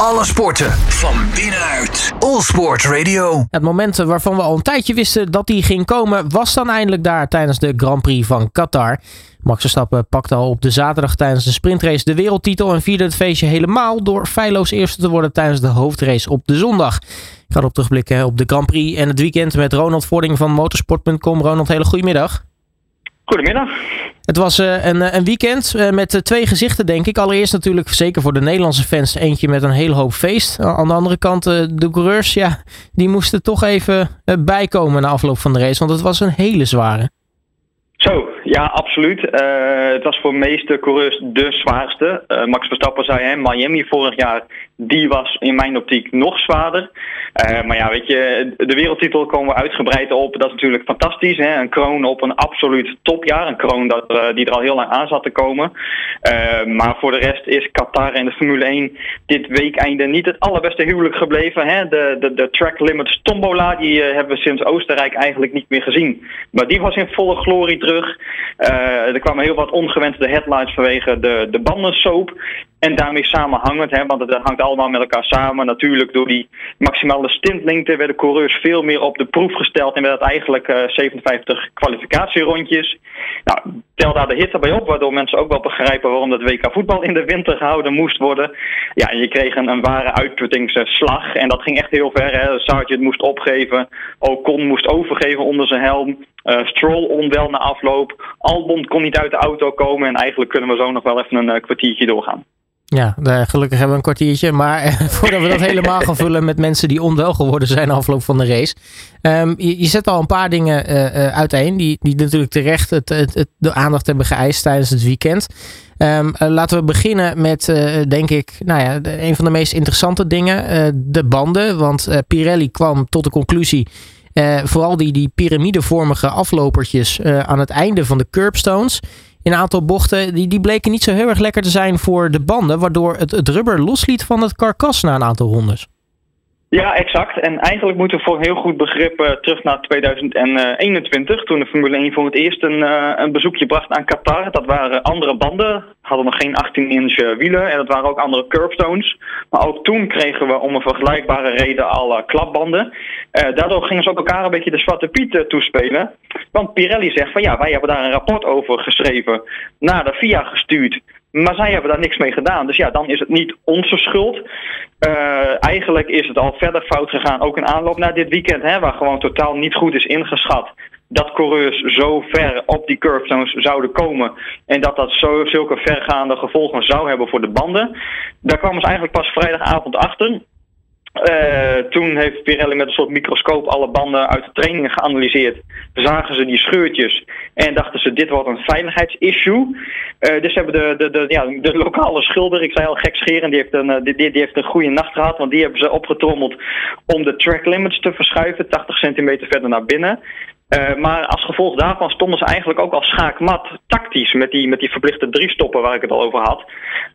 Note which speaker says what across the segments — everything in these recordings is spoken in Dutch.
Speaker 1: Alle sporten van binnenuit. All Sport Radio.
Speaker 2: Het moment waarvan we al een tijdje wisten dat die ging komen, was dan eindelijk daar tijdens de Grand Prix van Qatar. Max Verstappen pakte al op de zaterdag tijdens de sprintrace de wereldtitel en vierde het feestje helemaal door feilloos eerste te worden tijdens de hoofdrace op de zondag. Ik ga erop terugblikken op de Grand Prix en het weekend met Ronald Vording van motorsport.com. Ronald, hele goedemiddag.
Speaker 3: Goedemiddag.
Speaker 2: Het was uh, een, een, weekend uh, met uh, twee gezichten, denk ik. Allereerst natuurlijk, zeker voor de Nederlandse fans, eentje met een hele hoop feest. Aan de andere kant, de coureurs, ja, die moesten toch even bijkomen na afloop van de race. Want het was een hele zware.
Speaker 3: Zo, ja, absoluut. het was voor de meeste coureurs de zwaarste. Max Verstappen zei, hè, Miami vorig jaar, die was in mijn optiek nog zwaarder. Uh, maar ja, weet je, de wereldtitel komen we uitgebreid op. Dat is natuurlijk fantastisch. Hè? Een kroon op een absoluut topjaar. Een kroon dat, die er al heel lang aan zat te komen. Maar voor de rest is Qatar en de Formule 1 dit weekeinde niet het allerbeste huwelijk gebleven. Hè? De, de, de track limits tombola, die hebben we sinds Oostenrijk eigenlijk niet meer gezien. Maar die was in volle glorie terug. Er kwamen heel wat ongewenste headlines vanwege de, de bandensoap. En daarmee samenhangend, hè, want het hangt allemaal met elkaar samen. Natuurlijk door die maximale stintlengte werden coureurs veel meer op de proef gesteld. En werd het eigenlijk uh, 57 kwalificatierondjes. Nou, tel daar de hitte bij op, waardoor mensen ook wel begrijpen waarom dat WK voetbal in de winter gehouden moest worden. Ja, en je kreeg een, een ware uitputtingsslag. En dat ging echt heel ver. Hè. Sargent moest opgeven. Ocon moest overgeven onder zijn helm. Uh, Stroll onwel na afloop. Albon kon niet uit de auto komen. En eigenlijk kunnen we zo nog wel even een uh, kwartiertje doorgaan.
Speaker 2: Ja, gelukkig hebben we een kwartiertje. Maar voordat we dat helemaal gaan vullen met mensen die onwel geworden zijn afloop van de race. Um, je, zet al een paar dingen uh, uh, uiteen. Die, die natuurlijk terecht het, het, de aandacht hebben geëist tijdens het weekend. Um, uh, laten we beginnen met, denk ik, nou ja, een van de meest interessante dingen. de banden. Want Pirelli kwam tot de conclusie. vooral die, die piramidevormige aflopertjes aan het einde van de curbstones in een aantal bochten, die, die bleken niet zo heel erg lekker te zijn voor de banden, waardoor het, het rubber losliet van het karkas na een aantal rondes.
Speaker 3: Ja, exact. En eigenlijk moeten we voor een heel goed begrip uh, terug naar 2021, toen de Formule 1 voor het eerst een, uh, een bezoekje bracht aan Qatar. Dat waren andere banden, hadden nog geen 18-inch wielen en dat waren ook andere curbstones. Maar ook toen kregen we om een vergelijkbare reden al uh, klapbanden. daardoor gingen ze ook elkaar een beetje de zwarte piet toespelen. Want Pirelli zegt van ja, wij hebben daar een rapport over geschreven, naar de FIA gestuurd. Maar zij hebben daar niks mee gedaan. Dus ja, dan is het niet onze schuld. Uh, eigenlijk is het al verder fout gegaan, ook in aanloop naar dit weekend, hè, waar gewoon totaal niet goed is ingeschat dat coureurs zo ver op die curbstones zouden komen en dat dat zulke vergaande gevolgen zou hebben voor de banden. Daar kwamen ze eigenlijk pas vrijdagavond achter. Uh, toen heeft Pirelli met een soort microscoop alle banden uit de trainingen geanalyseerd. Zagen ze die scheurtjes en dachten ze dit wordt een veiligheidsissue. Uh, dus hebben de, de, de, ja, de lokale schilder, ik zei al gek scheren, die heeft, een, die, die heeft een goede nacht gehad. Want die hebben ze opgetrommeld om de track limits te verschuiven, 80 centimeter verder naar binnen. Uh, maar als gevolg daarvan stonden ze eigenlijk ook al schaakmat tactisch met die, met die verplichte drie stoppen waar ik het al over had.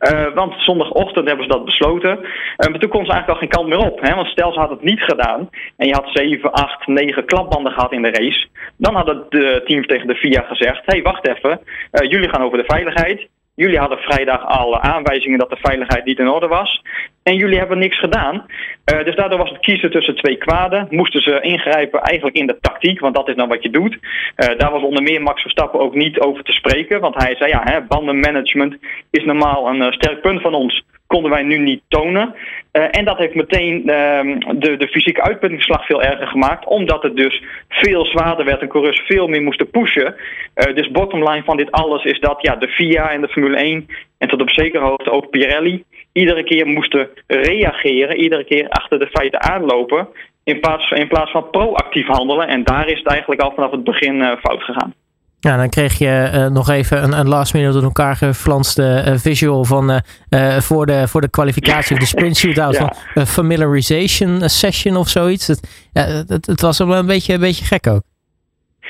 Speaker 3: Uh, want zondagochtend hebben ze dat besloten. Uh, maar toen kon ze eigenlijk al geen kant meer op. Hè? Want stel ze had het niet gedaan en je had 7, 8, 9 klapbanden gehad in de race. Dan hadden de teams tegen de FIA gezegd, hé hey, wacht even, jullie gaan over de veiligheid. Jullie hadden vrijdag al aanwijzingen dat de veiligheid niet in orde was. En jullie hebben niks gedaan. Uh, dus daardoor was het kiezen tussen twee kwaden. Moesten ze ingrijpen eigenlijk in de tactiek, want dat is dan wat je doet. Uh, daar was onder meer Max Verstappen ook niet over te spreken. Want hij zei, ja, hè, bandenmanagement is normaal een uh, sterk punt van ons konden wij nu niet tonen. Uh, en dat heeft meteen uh, de, de fysieke uitputtingsslag veel erger gemaakt, omdat het dus veel zwaarder werd en coureurs veel meer moesten pushen. Uh, dus bottomline van dit alles is dat ja, de FIA en de Formule 1 en tot op zekere hoogte ook Pirelli iedere keer moesten reageren, iedere keer achter de feiten aanlopen, in plaats, in plaats van proactief handelen. En daar is het eigenlijk al vanaf het begin fout gegaan.
Speaker 2: Ja, dan kreeg je uh, nog even een, een last minute in elkaar geflanste uh, visual van uh, voor, de, voor de kwalificatie of de sprint shootout ja. van familiarization session of zoiets. Het, ja, het, het was wel een beetje, een beetje gek ook.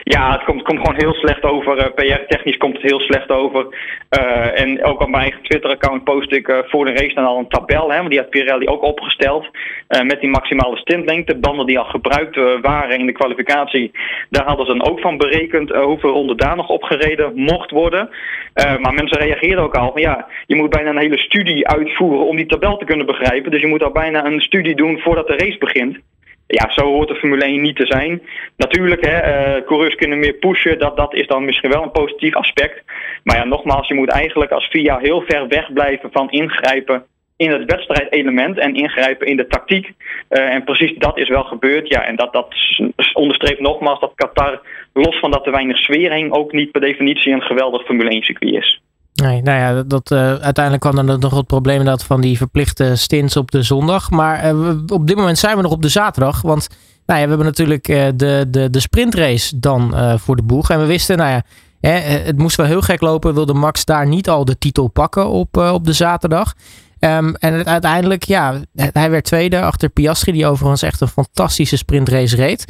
Speaker 3: Ja, het komt, komt gewoon heel slecht over. Uh, PR-technisch komt het heel slecht over. Uh, en ook op mijn eigen Twitter-account post ik uh, voor de race dan al een tabel. Hè, want die had Pirelli ook opgesteld. met die maximale stintlengte. Banden die al gebruikt waren in de kwalificatie. Daar hadden ze dan ook van berekend hoeveel ronden daar nog opgereden mocht worden. maar mensen reageerden ook al van ja, je moet bijna een hele studie uitvoeren om die tabel te kunnen begrijpen. Dus je moet al bijna een studie doen voordat de race begint ja, zo hoort de Formule 1 niet te zijn. Natuurlijk, hè, uh, coureurs kunnen meer pushen. Dat, dat is dan misschien wel een positief aspect. Maar ja, nogmaals, je moet eigenlijk als VIA heel ver weg blijven van ingrijpen in het wedstrijdelement en ingrijpen in de tactiek. Uh, en precies dat is wel gebeurd. Ja, en dat, dat onderstreept nogmaals dat Qatar, los van dat er weinig sfeer hing, ook niet per definitie een geweldig Formule 1 circuit is.
Speaker 2: Nee, nou ja, dat, uh, uiteindelijk kwam er nog het probleem dat van die verplichte stints op de zondag. Maar uh, op dit moment zijn we nog op de zaterdag. Want nou ja, we hebben natuurlijk uh, de, de, de sprintrace dan voor de boeg. En we wisten, nou ja, hè, het moest wel heel gek lopen. Wilde Max daar niet al de titel pakken op, op de zaterdag. Um, en uiteindelijk, ja, hij werd tweede achter Piastri, die overigens echt een fantastische sprintrace reed.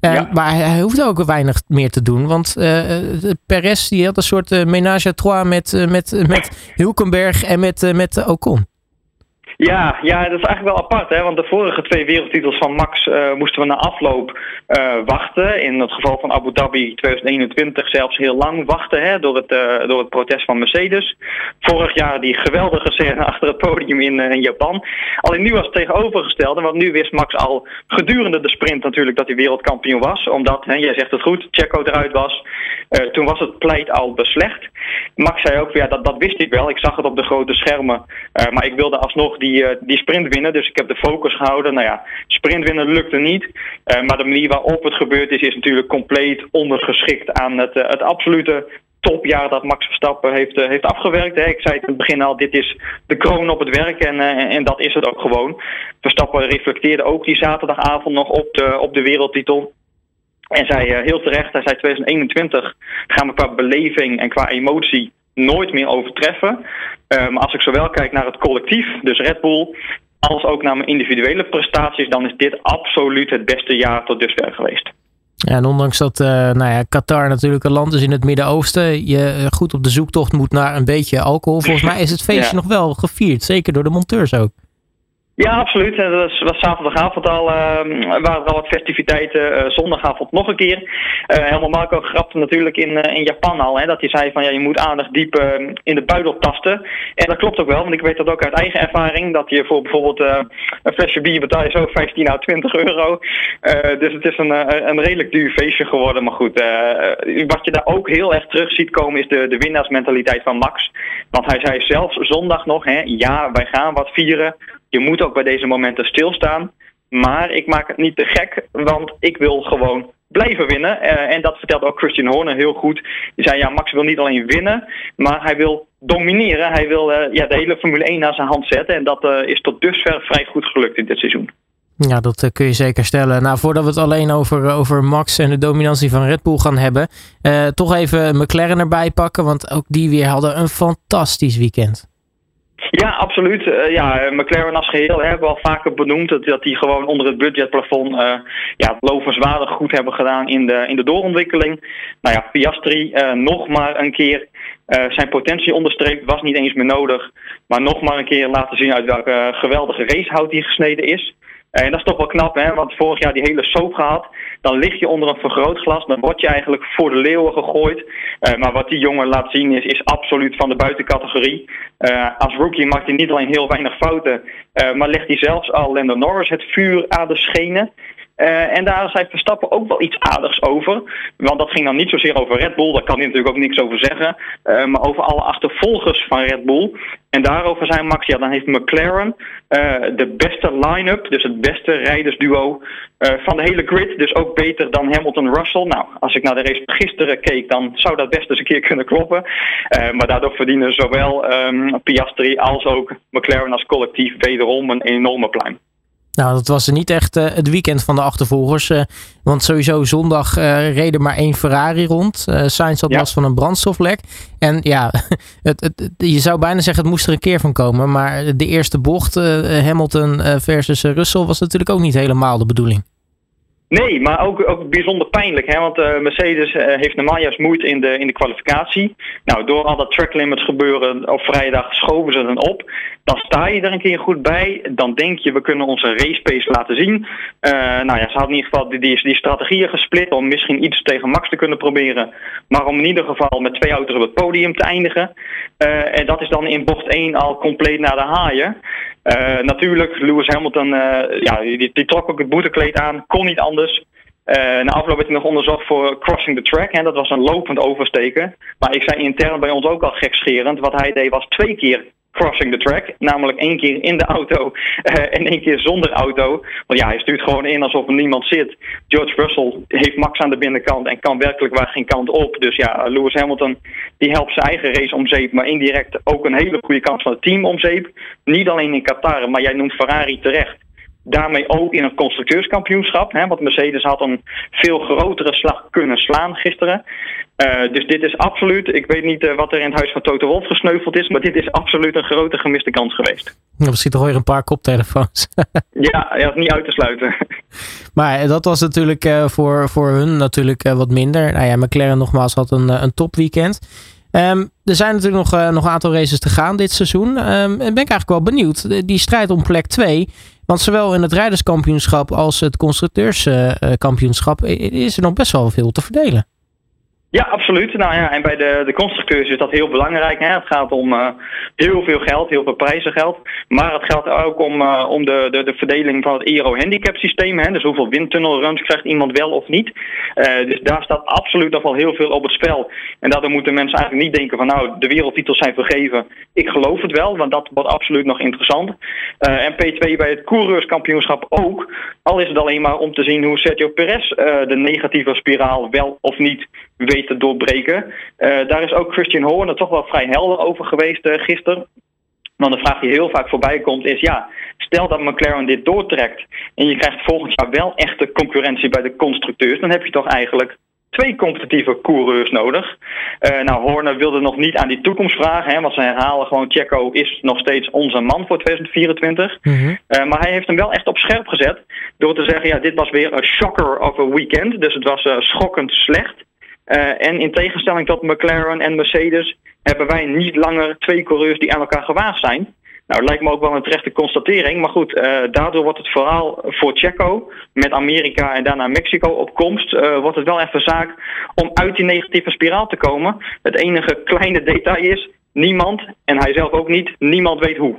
Speaker 2: Uh, Maar hij hoeft ook weinig meer te doen. Want uh, Perez die had een soort uh, menage à trois met, met, met Hulkenberg en met, met Ocon.
Speaker 3: Ja, ja, dat is eigenlijk wel apart, hè? want de vorige twee wereldtitels van Max uh, moesten we na afloop uh, wachten. In het geval van Abu Dhabi 2021 zelfs heel lang wachten hè? Door, het, uh, door het protest van Mercedes. Vorig jaar die geweldige scène achter het podium in, in Japan. Alleen nu was het tegenovergestelde, want nu wist Max al gedurende de sprint natuurlijk dat hij wereldkampioen was. Omdat, hè, jij zegt het goed, Checo eruit was. toen was het pleit al beslecht. Max zei ook, ja, dat, dat wist ik wel. Ik zag het op de grote schermen. maar ik wilde alsnog die uh, die sprint winnen. Dus ik heb de focus gehouden. Nou ja, sprint winnen lukte niet. Uh, maar de manier waarop het gebeurd is, is natuurlijk compleet ondergeschikt aan het, het absolute topjaar dat Max Verstappen heeft, heeft afgewerkt. Hè. Ik zei het in het begin al, dit is de kroon op het werk en, en dat is het ook gewoon. Verstappen reflecteerde ook die zaterdagavond nog op de, op de wereldtitel. En zei heel terecht, hij zei 2021 gaan we qua beleving en qua emotie nooit meer overtreffen. Uh, maar als ik zowel kijk naar het collectief, dus Red Bull, als ook naar mijn individuele prestaties, dan is dit absoluut het beste jaar tot dusver geweest.
Speaker 2: Ja, en ondanks dat uh, nou ja, Qatar natuurlijk een land is in het Midden-Oosten, je eh, goed op de zoektocht moet naar een beetje alcohol. Volgens mij is het feestje nog wel gevierd, zeker door de monteurs ook.
Speaker 3: Ja, absoluut. Dat was, was zaterdagavond al, uh, waren er al wat festiviteiten. Uh, zondagavond nog een keer. Uh, helemaal Marco grapte natuurlijk in, in Japan al. Hè, dat hij zei van ja, je moet aandacht diep in de buidel tasten. En dat klopt ook wel, want ik weet dat ook uit eigen ervaring. Dat je voor bijvoorbeeld een flesje bier betaal je zo 15 à 20 euro. dus het is een, een redelijk duur feestje geworden. Maar goed, wat je daar ook heel erg terug ziet komen is de, de winnaarsmentaliteit van Max. Want hij zei zelfs zondag nog, hè, ja, wij gaan wat vieren je moet ook bij deze momenten stilstaan. Maar ik maak het niet te gek, want ik wil gewoon blijven winnen. Uh, en dat vertelt ook Christian Horner heel goed. Die zei, ja, Max wil niet alleen winnen, maar hij wil domineren. Hij wil uh, ja, de hele Formule 1 naar zijn hand zetten. En dat uh, is tot dusver vrij goed gelukt in dit seizoen.
Speaker 2: Ja, dat kun je zeker stellen. Nou, voordat we het alleen over, over Max en de dominantie van Red Bull gaan hebben, toch even McLaren erbij pakken, want ook die weer hadden een fantastisch weekend.
Speaker 3: Ja, absoluut. Uh, ja, McLaren als geheel hebben we al vaker benoemd dat, dat die gewoon onder het budgetplafond uh, ja, lovenswaardig goed hebben gedaan in de, in de doorontwikkeling. Nou ja, Piastri uh, nog maar een keer zijn potentie onderstreept, was niet eens meer nodig. Maar nog maar een keer laten zien uit welke geweldige racehout hij gesneden is. En dat is toch wel knap, hè? want vorig jaar die hele soap gehad. Dan lig je onder een vergrootglas, dan word je eigenlijk voor de leeuwen gegooid. Uh, maar wat die jongen laat zien is, is absoluut van de buitencategorie. Uh, als rookie maakt hij niet alleen heel weinig fouten, maar legt hij zelfs al Lando Norris het vuur aan de schenen. Uh, en daar zei Verstappen ook wel iets aardigs over. Want dat ging dan niet zozeer over Red Bull, daar kan hij natuurlijk ook niks over zeggen. Uh, maar over alle achtervolgers van Red Bull. En daarover zei Max, ja, dan heeft McLaren uh, de beste line-up, dus het beste rijdersduo van de hele grid. Dus ook beter dan Hamilton-Russell. Nou, als ik naar de race gisteren keek, dan zou dat best eens een keer kunnen kloppen. maar daardoor verdienen zowel um, Piastri als ook McLaren als collectief wederom een enorme pluim.
Speaker 2: Nou, dat was niet echt uh, het weekend van de achtervolgers. Uh, want sowieso zondag uh, reden maar één Ferrari rond. Sainz had ja. last van een brandstoflek. En ja, het, het, je zou bijna zeggen het moest er een keer van komen. Maar de eerste bocht, Hamilton versus Russell, was natuurlijk ook niet helemaal de bedoeling.
Speaker 3: Nee, maar ook, ook bijzonder pijnlijk. Hè? Want uh, Mercedes uh, heeft normaal juist moeite in de, in de kwalificatie. Nou, door al dat track limits gebeuren op vrijdag schoven ze dan op. Dan sta je er een keer goed bij. Dan denk je, we kunnen onze race pace laten zien. Uh, nou ja, ze hadden in ieder geval die, die, die strategieën gesplit om misschien iets tegen Max te kunnen proberen. Maar om in ieder geval met twee auto's op het podium te eindigen. en dat is dan in bocht 1 al compleet naar de haaien. Uh, natuurlijk, Lewis Hamilton, uh, ja, die, die, trok ook het boetekleed aan, kon niet anders. Uh, na afloop werd hij nog onderzocht voor crossing the track. Hè, dat was een lopend oversteken. Maar ik zei intern bij ons ook al gekscherend. Wat hij deed was twee keer crossing the track. Namelijk één keer in de auto uh, en één keer zonder auto. Want ja, hij stuurt gewoon in alsof er niemand zit. George Russell heeft Max aan de binnenkant en kan werkelijk waar geen kant op. Dus ja, Lewis Hamilton die helpt zijn eigen race om zeep, maar indirect ook een hele goede kans van het team om zeep. Niet alleen in Qatar, maar jij noemt Ferrari terecht daarmee ook in het constructeurskampioenschap. Hè, want Mercedes had een veel grotere slag kunnen slaan gisteren. Uh, dus dit is absoluut, ik weet niet uh, wat er in het huis van Toto Wolf gesneuveld is, maar dit is absoluut een grote gemiste kans geweest.
Speaker 2: Ja, we zitten weer een paar koptelefoons.
Speaker 3: ja, ja, niet uit te sluiten.
Speaker 2: Maar dat was natuurlijk uh, voor, voor hun natuurlijk wat minder. Nou ja, McLaren nogmaals had een, een topweekend. Um, er zijn natuurlijk nog, nog een aantal races te gaan dit seizoen. Um, en ben ik eigenlijk wel benieuwd. Die strijd om plek 2. Want zowel in het rijderskampioenschap als het constructeurskampioenschap is er nog best wel veel te verdelen.
Speaker 3: Ja, absoluut. Nou ja, en bij de, de constructeurs is dat heel belangrijk. Hè? Het gaat om uh, heel veel geld, heel veel prijzengeld. Maar het gaat ook om, uh, om de, de, de verdeling van het Aero handicap systeem. Hè? Dus hoeveel windtunnelruns krijgt iemand wel of niet. Uh, dus daar staat absoluut nog wel heel veel op het spel. En daardoor moeten mensen eigenlijk niet denken van nou, de wereldtitels zijn vergeven. Ik geloof het wel, want dat wordt absoluut nog interessant. en P2 bij het coureurskampioenschap ook. Al is het alleen maar om te zien hoe Sergio Perez de negatieve spiraal wel of niet weet te doorbreken. Uh, daar is ook Christian Horner toch wel vrij helder over geweest uh, gisteren. Want de vraag die heel vaak voorbij komt is: ja, stel dat McLaren dit doortrekt en je krijgt volgend jaar wel echte concurrentie bij de constructeurs, dan heb je toch eigenlijk twee competitieve coureurs nodig. Uh, nou, Horner wilde nog niet aan die toekomst vragen, hè, want ze herhalen gewoon: Checo is nog steeds onze man voor 2024. Mm -hmm. uh, maar hij heeft hem wel echt op scherp gezet door te zeggen: ja, dit was weer een shocker of a weekend. Dus het was uh, schokkend slecht. Uh, en in tegenstelling tot McLaren en Mercedes hebben wij niet langer twee coureurs die aan elkaar gewaagd zijn. Nou, dat lijkt me ook wel een terechte constatering. Maar goed, uh, daardoor wordt het vooral voor Checo met Amerika en daarna Mexico op komst, uh, wordt het wel even zaak om uit die negatieve spiraal te komen. Het enige kleine detail is, niemand, en hij zelf ook niet, niemand weet hoe.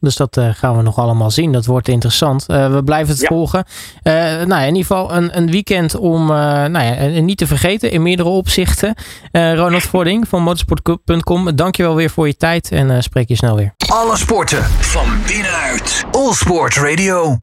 Speaker 2: Dus dat uh, gaan we nog allemaal zien. Dat wordt interessant. Uh, we blijven het ja. volgen. Uh, nou, in ieder geval een, een weekend om nou ja, niet te vergeten in meerdere opzichten. Ronald Vording van motorsport.com. Dankjewel weer voor je tijd en spreek je snel weer.
Speaker 1: Alle sporten van binnenuit. All Sport Radio.